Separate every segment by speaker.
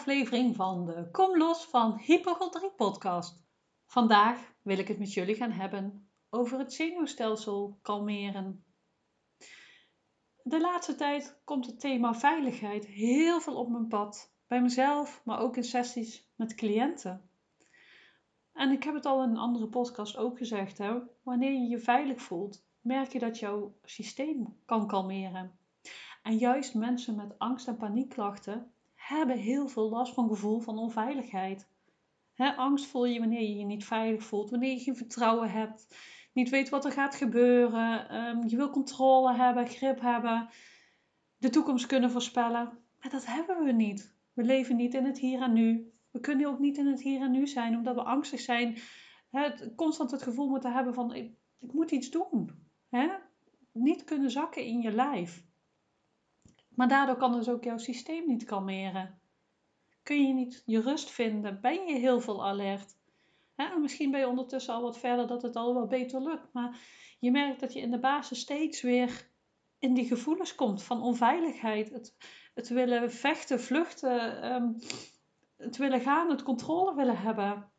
Speaker 1: aflevering van de Kom Los van Hypochondrie podcast. Vandaag wil ik het met jullie gaan hebben over het zenuwstelsel kalmeren. De laatste tijd komt het thema veiligheid heel veel op mijn pad, bij mezelf, maar ook in sessies met cliënten. En ik heb het al in een andere podcast ook gezegd, hè? wanneer je je veilig voelt, merk je dat jouw systeem kan kalmeren. En juist mensen met angst- en paniekklachten hebben heel veel last van gevoel van onveiligheid. angst voel je wanneer je je niet veilig voelt, wanneer je geen vertrouwen hebt, niet weet wat er gaat gebeuren, ehm, je wil controle hebben, grip hebben, de toekomst kunnen voorspellen. Maar dat hebben we niet. We leven niet in het hier en nu. We kunnen ook niet in het hier en nu zijn, omdat we angstig zijn. Constant het gevoel moeten hebben van ik, ik moet iets doen. Niet kunnen zakken in je lijf. Maar daardoor kan dus ook jouw systeem niet kalmeren. Kun je niet je rust vinden? Ben je heel veel alert? misschien ben je ondertussen al wat verder dat het al wel beter lukt. Maar je merkt dat je in de basis steeds weer in die gevoelens komt van onveiligheid. Het, het willen vechten, vluchten, um, het willen gaan, het controle willen hebben.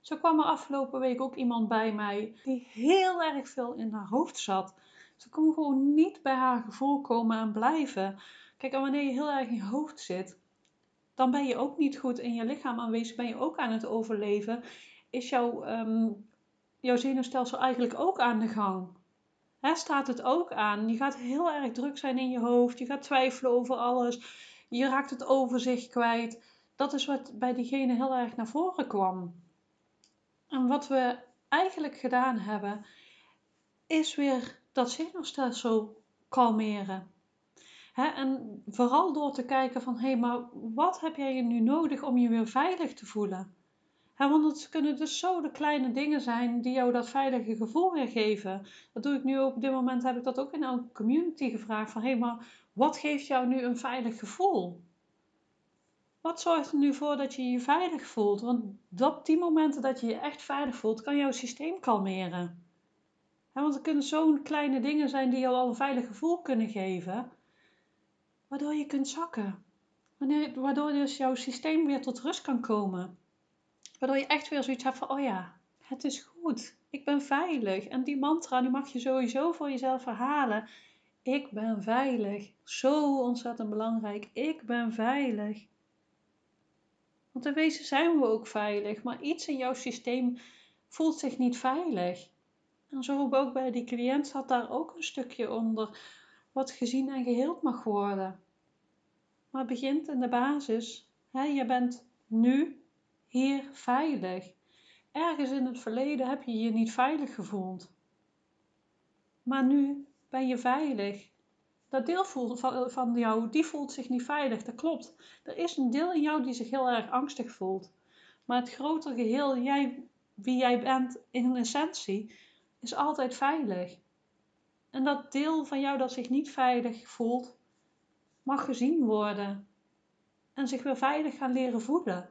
Speaker 1: Zo kwam er afgelopen week ook iemand bij mij die heel erg veel in haar hoofd zat. Ze kon gewoon niet bij haar gevoel komen en blijven. Kijk, en wanneer je heel erg in je hoofd zit, dan ben je ook niet goed in je lichaam aanwezig, ben je ook aan het overleven. Is jouw, um, jouw zenuwstelsel eigenlijk ook aan de gang? He, staat het ook aan? Je gaat heel erg druk zijn in je hoofd, je gaat twijfelen over alles, je raakt het overzicht kwijt. Dat is wat bij diegene heel erg naar voren kwam. En wat we eigenlijk gedaan hebben, is weer dat zenuwstelsel kalmeren. en vooral door te kijken van, hé, hey, maar wat heb jij nu nodig om je weer veilig te voelen? want het kunnen dus zo de kleine dingen zijn die jou dat veilige gevoel weer geven. Dat doe ik nu op dit moment heb ik dat ook in elke community gevraagd van, hé, hey, maar wat geeft jou nu een veilig gevoel? Wat zorgt er nu voor dat je je veilig voelt? Want op die momenten dat je je echt veilig voelt, kan jouw systeem kalmeren want er kunnen zo'n kleine dingen zijn die jou al een veilig gevoel kunnen geven, waardoor je kunt zakken. Waardoor dus jouw systeem weer tot rust kan komen. Waardoor je echt weer zoiets hebt van, oh ja, het is goed, ik ben veilig. En die mantra, die mag je sowieso voor jezelf herhalen. Ik ben veilig. Zo ontzettend belangrijk. Ik ben veilig. Want in wezen zijn we ook veilig, maar iets in jouw systeem voelt zich niet veilig. En zo ook bij die cliënt zat daar ook een stukje onder wat gezien en geheeld mag worden. Maar het begint in de basis. Je bent nu hier veilig. Ergens in het verleden heb je je niet veilig gevoeld. Maar nu ben je veilig. Dat deel van jou, die voelt zich niet veilig. Dat klopt. Er is een deel in jou die zich heel erg angstig voelt. Maar het grotere geheel, jij, wie jij bent in essentie, is altijd veilig. En dat deel van jou dat zich niet veilig voelt, mag gezien worden. En zich weer veilig gaan leren voelen.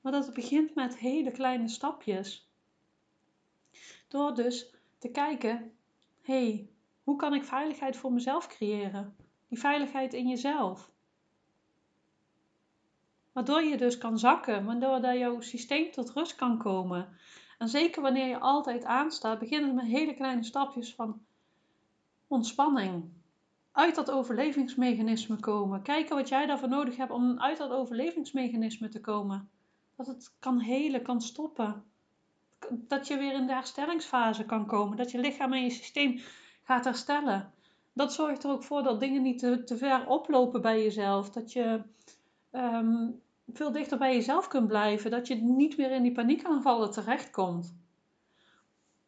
Speaker 1: Maar dat begint met hele kleine stapjes. Door dus te kijken, hé, hey, hoe kan ik veiligheid voor mezelf creëren? Die veiligheid in jezelf. Waardoor je dus kan zakken, waardoor jouw systeem tot rust kan komen. En zeker wanneer je altijd aanstaat, beginnen met hele kleine stapjes van ontspanning. Uit dat overlevingsmechanisme komen. Kijken wat jij daarvoor nodig hebt om uit dat overlevingsmechanisme te komen. Dat het kan helen, kan stoppen. Dat je weer in de herstellingsfase kan komen. Dat je lichaam en je systeem gaat herstellen. Dat zorgt er ook voor dat dingen niet te, ver oplopen bij jezelf. Dat je ehm, veel dichter bij jezelf kunt blijven. Dat je niet meer in die paniekaanvallen terechtkomt.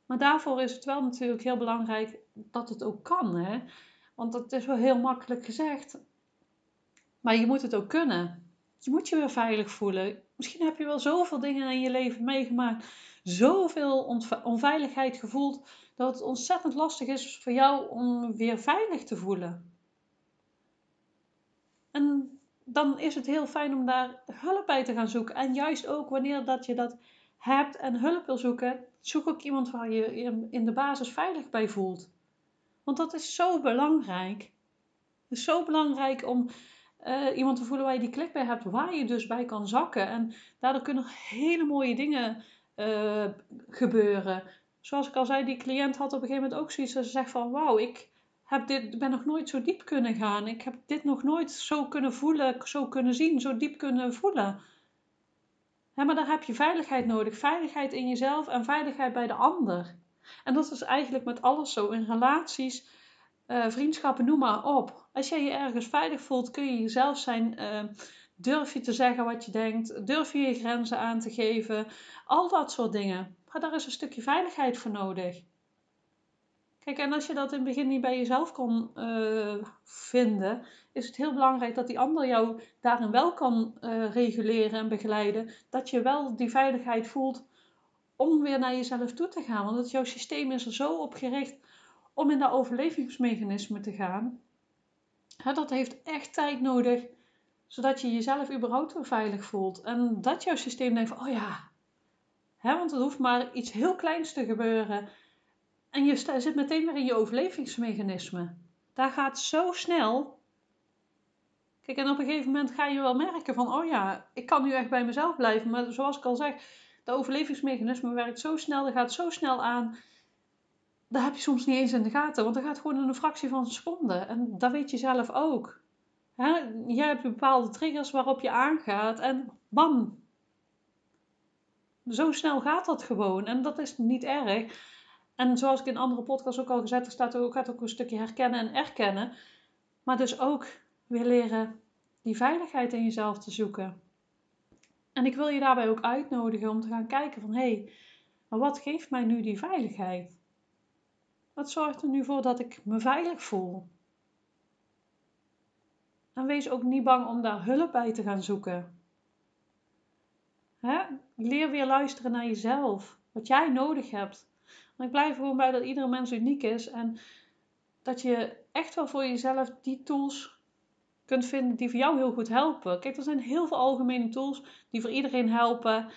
Speaker 1: Maar daarvoor is het wel natuurlijk heel belangrijk dat het ook kan. Hè? Want dat is wel heel makkelijk gezegd. Maar je moet het ook kunnen. Je moet je weer veilig voelen. Misschien heb je wel zoveel dingen in je leven meegemaakt. Zoveel onveiligheid gevoeld. Dat het ontzettend lastig is voor jou om weer veilig te voelen. En dan is het heel fijn om daar hulp bij te gaan zoeken. En juist ook wanneer dat je dat hebt en hulp wil zoeken, zoek ook iemand waar je je in de basis veilig bij voelt. Want dat is zo belangrijk. Het is zo belangrijk om eh, iemand te voelen waar je die klik bij hebt, waar je dus bij kan zakken. En daardoor kunnen hele mooie dingen uh, gebeuren. Zoals ik al zei, die cliënt had op een gegeven moment ook zoiets dat ze zegt van wauw, ik heb dit, ben nog nooit zo diep kunnen gaan. Ik heb dit nog nooit zo kunnen voelen, zo kunnen zien, zo diep kunnen voelen. maar daar heb je veiligheid nodig. Veiligheid in jezelf en veiligheid bij de ander. En dat is eigenlijk met alles zo. In relaties, uh, vriendschappen, noem maar op. Als jij je ergens veilig voelt, kun je jezelf zijn. Uh, durf je te zeggen wat je denkt? Durf je je grenzen aan te geven? Al dat soort dingen. Maar daar is een stukje veiligheid voor nodig. Kijk, en als je dat in het begin niet bij jezelf kon uh, vinden, is het heel belangrijk dat die ander jou daarin wel kan uh, reguleren en begeleiden. Dat je wel die veiligheid voelt om weer naar jezelf toe te gaan. Want het, jouw systeem is er zo op gericht om in dat overlevingsmechanisme te gaan. Dat heeft echt tijd nodig, zodat je jezelf überhaupt weer veilig voelt. En dat jouw systeem denkt van, oh ja, want er hoeft maar iets heel kleins te gebeuren. En je zit meteen weer in je overlevingsmechanisme. Daar gaat zo snel. Kijk, en op een gegeven moment ga je wel merken van, oh ja, ik kan nu echt bij mezelf blijven. Maar zoals ik al zeg, de overlevingsmechanisme werkt zo snel, dat gaat zo snel aan. Dat heb je soms niet eens in de gaten, want dat gaat gewoon in een fractie van een seconde. En dat weet je zelf ook. Hè? Jij hebt bepaalde triggers waarop je aangaat en bam. Zo snel gaat dat gewoon en dat is niet erg. En zoals ik in andere podcasts ook al gezet heb, staat ook, gaat ook een stukje herkennen en erkennen. Maar dus ook weer leren die veiligheid in jezelf te zoeken. En ik wil je daarbij ook uitnodigen om te gaan kijken van hé, hey, maar wat geeft mij nu die veiligheid? Wat zorgt er nu voor dat ik me veilig voel? En wees ook niet bang om daar hulp bij te gaan zoeken. Hè? Leer weer luisteren naar jezelf, wat jij nodig hebt. Want ik blijf gewoon bij dat iedere mens uniek is en dat je echt wel voor jezelf die tools kunt vinden die voor jou heel goed helpen. Kijk, er zijn heel veel algemene tools die voor iedereen helpen.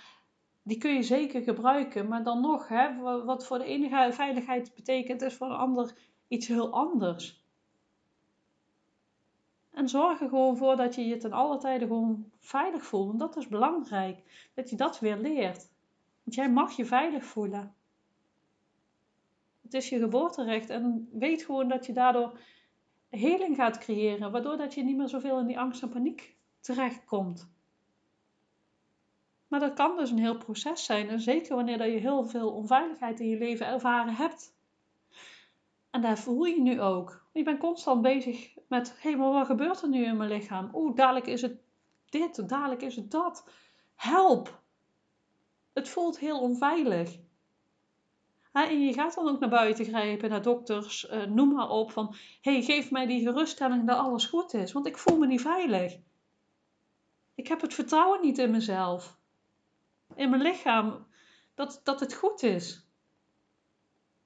Speaker 1: Die kun je zeker gebruiken. Maar dan nog, hè, wat voor de ene veiligheid betekent, is voor een ander iets heel anders. En zorg er gewoon voor dat je je ten alle tijde gewoon veilig voelt. Want dat is belangrijk. Dat je dat weer leert. Want jij mag je veilig voelen. Het is je geboorterecht. En weet gewoon dat je daardoor heling gaat creëren, waardoor dat je niet meer zoveel in die angst en paniek terechtkomt. Maar dat kan dus een heel proces zijn, en zeker wanneer dat je heel veel onveiligheid in je leven ervaren hebt. En daar voel je nu ook. Je bent constant bezig met, hé, maar wat gebeurt er nu in mijn lichaam? Oeh, dadelijk is het dit, dadelijk is het dat. Help! Het voelt heel onveilig en je gaat dan ook naar buiten grijpen, naar dokters, uh, noem maar op, van hey, geef mij die geruststelling dat alles goed is, want ik voel me niet veilig. Ik heb het vertrouwen niet in mezelf, in mijn lichaam, dat, dat het goed is.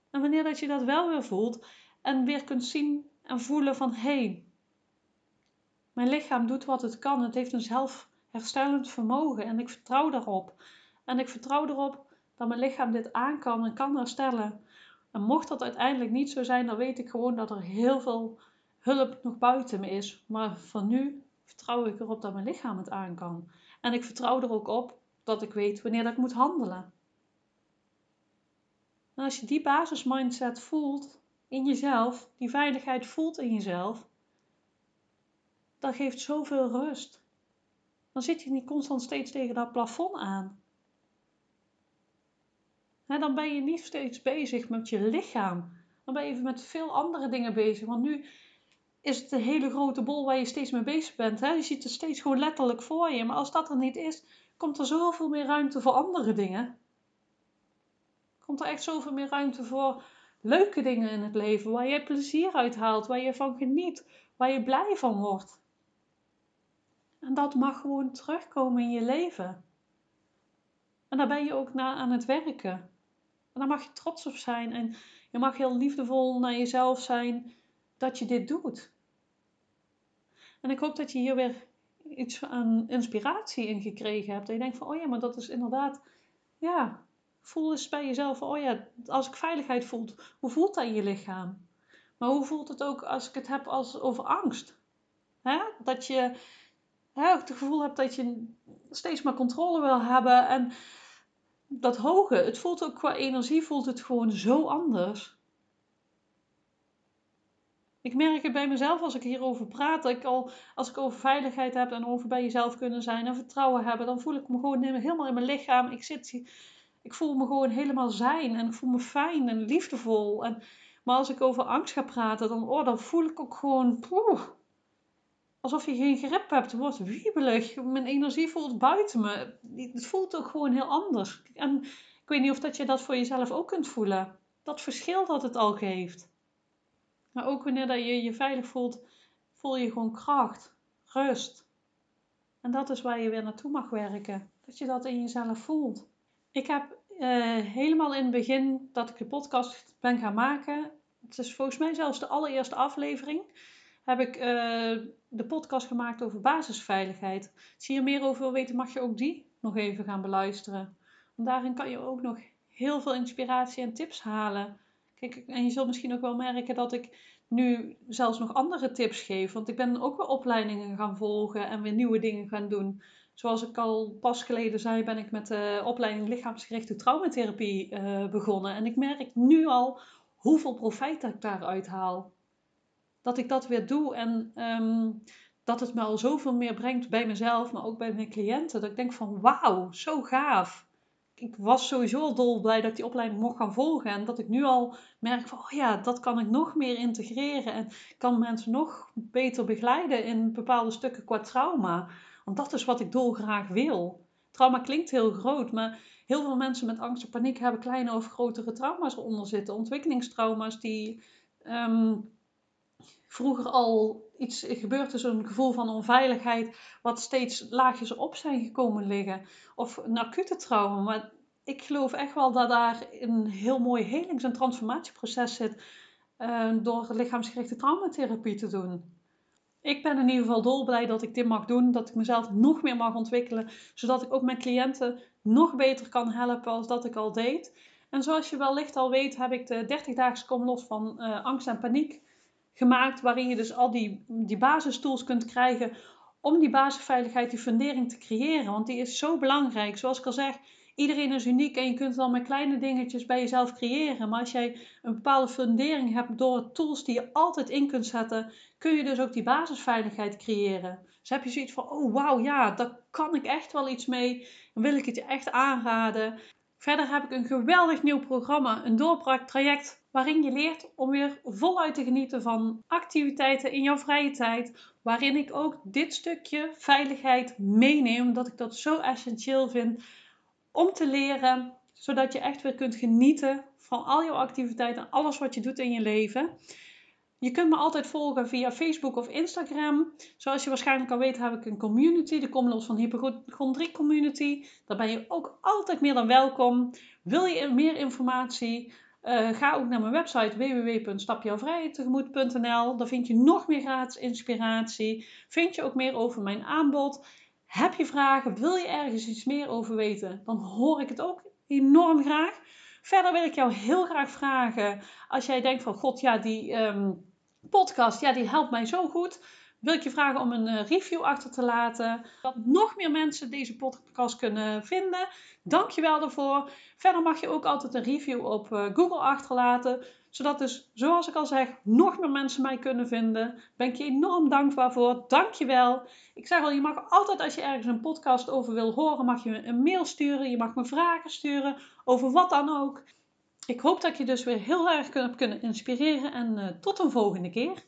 Speaker 1: En wanneer dat je dat wel weer voelt en weer kunt zien en voelen van hé, hey, mijn lichaam doet wat het kan, het heeft een zelfherstellend vermogen en ik vertrouw daarop. En ik vertrouw erop dat mijn lichaam dit aan kan en kan herstellen. En mocht dat uiteindelijk niet zo zijn, dan weet ik gewoon dat er heel veel hulp nog buiten me is. Maar van nu vertrouw ik erop dat mijn lichaam het aan kan. En ik vertrouw er ook op dat ik weet wanneer dat ik moet handelen. En als je die basismindset voelt in jezelf, die veiligheid voelt in jezelf, dat geeft zoveel rust. Dan zit je niet constant steeds tegen dat plafond aan dan ben je niet steeds bezig met je lichaam. Dan ben je even met veel andere dingen bezig. Want nu is het een hele grote bol waar je steeds mee bezig bent. Je ziet het steeds gewoon letterlijk voor je. Maar als dat er niet is, komt er zoveel meer ruimte voor andere dingen. Komt er echt zoveel meer ruimte voor leuke dingen in het leven. Waar je plezier uit haalt, waar je van geniet, waar je blij van wordt. En dat mag gewoon terugkomen in je leven. En daar ben je ook naar aan het werken. En daar mag je trots op zijn en je mag heel liefdevol naar jezelf zijn dat je dit doet. En ik hoop dat je hier weer iets aan inspiratie in gekregen hebt. En je denkt van, oh ja, maar dat is inderdaad, ja, voel eens bij jezelf oh ja, als ik veiligheid voel, hoe voelt dat in je lichaam? Maar hoe voelt het ook als ik het heb als, over angst? Dat je hè, het gevoel hebt dat je steeds maar controle wil hebben. En dat hoge, het voelt ook qua energie, voelt het gewoon zo anders. Ik merk het bij mezelf als ik hierover praat. Dat ik al, als ik over veiligheid heb en over bij jezelf kunnen zijn en vertrouwen hebben, dan voel ik me gewoon helemaal in mijn lichaam. Ik, zit, ik voel me gewoon helemaal zijn en ik voel me fijn en liefdevol. En, maar als ik over angst ga praten, dan, oh, dan voel ik ook gewoon poeh, alsof je geen grip hebt. Het wordt wiebelig. Mijn energie voelt buiten me. Het voelt ook gewoon heel anders. En ik weet niet of dat je dat voor jezelf ook kunt voelen. Dat verschil dat het al geeft. Maar ook wanneer dat je je veilig voelt, voel je gewoon kracht, rust. En dat is waar je weer naartoe mag werken. Dat je dat in jezelf voelt. Ik heb uh, helemaal in het begin dat ik de podcast ben gaan maken. Het is volgens mij zelfs de allereerste aflevering. Heb ik uh, de podcast gemaakt over basisveiligheid. Als je hier meer over wil weten, mag je ook die nog even gaan beluisteren. Want daarin kan je ook nog heel veel inspiratie en tips halen. Kijk, en je zult misschien ook wel merken dat ik nu zelfs nog andere tips geef. Want ik ben ook weer opleidingen gaan volgen en weer nieuwe dingen gaan doen. Zoals ik al pas geleden zei, ben ik met de opleiding lichaamsgerichte traumatherapie uh, begonnen. En ik merk nu al hoeveel profijt ik daaruit haal. Dat ik dat weer doe en um, dat het me al zoveel meer brengt bij mezelf, maar ook bij mijn cliënten. Dat ik denk van wauw, zo gaaf ik was sowieso al dolblij dat ik die opleiding mocht gaan volgen. En dat ik nu al merk van, oh ja, dat kan ik nog meer integreren. En kan mensen nog beter begeleiden in bepaalde stukken qua trauma. Want dat is wat ik dolgraag wil. Trauma klinkt heel groot, maar heel veel mensen met angst en paniek hebben kleine of grotere trauma's eronder zitten. Ontwikkelingstrauma's die ehm, vroeger al iets gebeurd is, een gevoel van onveiligheid, wat steeds laagjes op zijn gekomen liggen. Of een acute trauma. Maar ik geloof echt wel dat daar een heel mooi helings- en transformatieproces zit uh, door lichaamsgerichte traumatherapie te doen. Ik ben in ieder geval dolblij dat ik dit mag doen, dat ik mezelf nog meer mag ontwikkelen, zodat ik ook mijn cliënten nog beter kan helpen als dat ik al deed. En zoals je wellicht al weet, heb ik de 30-daagse kom los van uh, angst en paniek gemaakt, waarin je dus al die, die basistools kunt krijgen om die basisveiligheid, die fundering te creëren. Want die is zo belangrijk. Zoals ik al zeg, iedereen is uniek en je kunt het al met kleine dingetjes bij jezelf creëren. Maar als jij een bepaalde fundering hebt door tools die je altijd in kunt zetten, kun je dus ook die basisveiligheid creëren. Dus heb je zoiets van, oh wauw, ja, daar kan ik echt wel iets mee. Dan wil ik het je echt aanraden. Verder heb ik een geweldig nieuw programma, een doorbraaktraject, waarin je leert om weer voluit te genieten van activiteiten in jouw vrije tijd. Waarin ik ook dit stukje veiligheid meeneem, omdat ik dat zo essentieel vind om te leren, zodat je echt weer kunt genieten van al jouw activiteiten en alles wat je doet in je leven. Je kunt me altijd volgen via Facebook of Instagram. Zoals je waarschijnlijk al weet heb ik een community, de Los van Hypochondrie Community. Daar ben je ook altijd meer dan welkom. Wil je meer informatie? Uh, ga ook naar mijn website www.stapjouwvrijheidtegemoet.nl. Daar vind je nog meer gratis inspiratie. Vind je ook meer over mijn aanbod. Heb je vragen? Wil je ergens iets meer over weten? Dan hoor ik het ook enorm graag. Verder wil ik jou heel graag vragen, als jij denkt van god, ja, die ehm, podcast, ja, die helpt mij zo goed. Wil ik je vragen om een eh, review achter te laten. Dat nog meer mensen deze podcast kunnen vinden. Dank je wel daarvoor. Verder mag je ook altijd een review op eh, Google achterlaten. Zodat dus, zoals ik al zeg, nog meer mensen mij kunnen vinden. Ben ik je enorm dankbaar voor. Dank je wel. Ik zeg al, je mag altijd als je ergens een podcast over wil horen, mag je een mail sturen. Je mag me vragen sturen over wat dan ook. Ik hoop dat ik je dus weer heel erg heb kunnen inspireren. En uh, tot een volgende keer.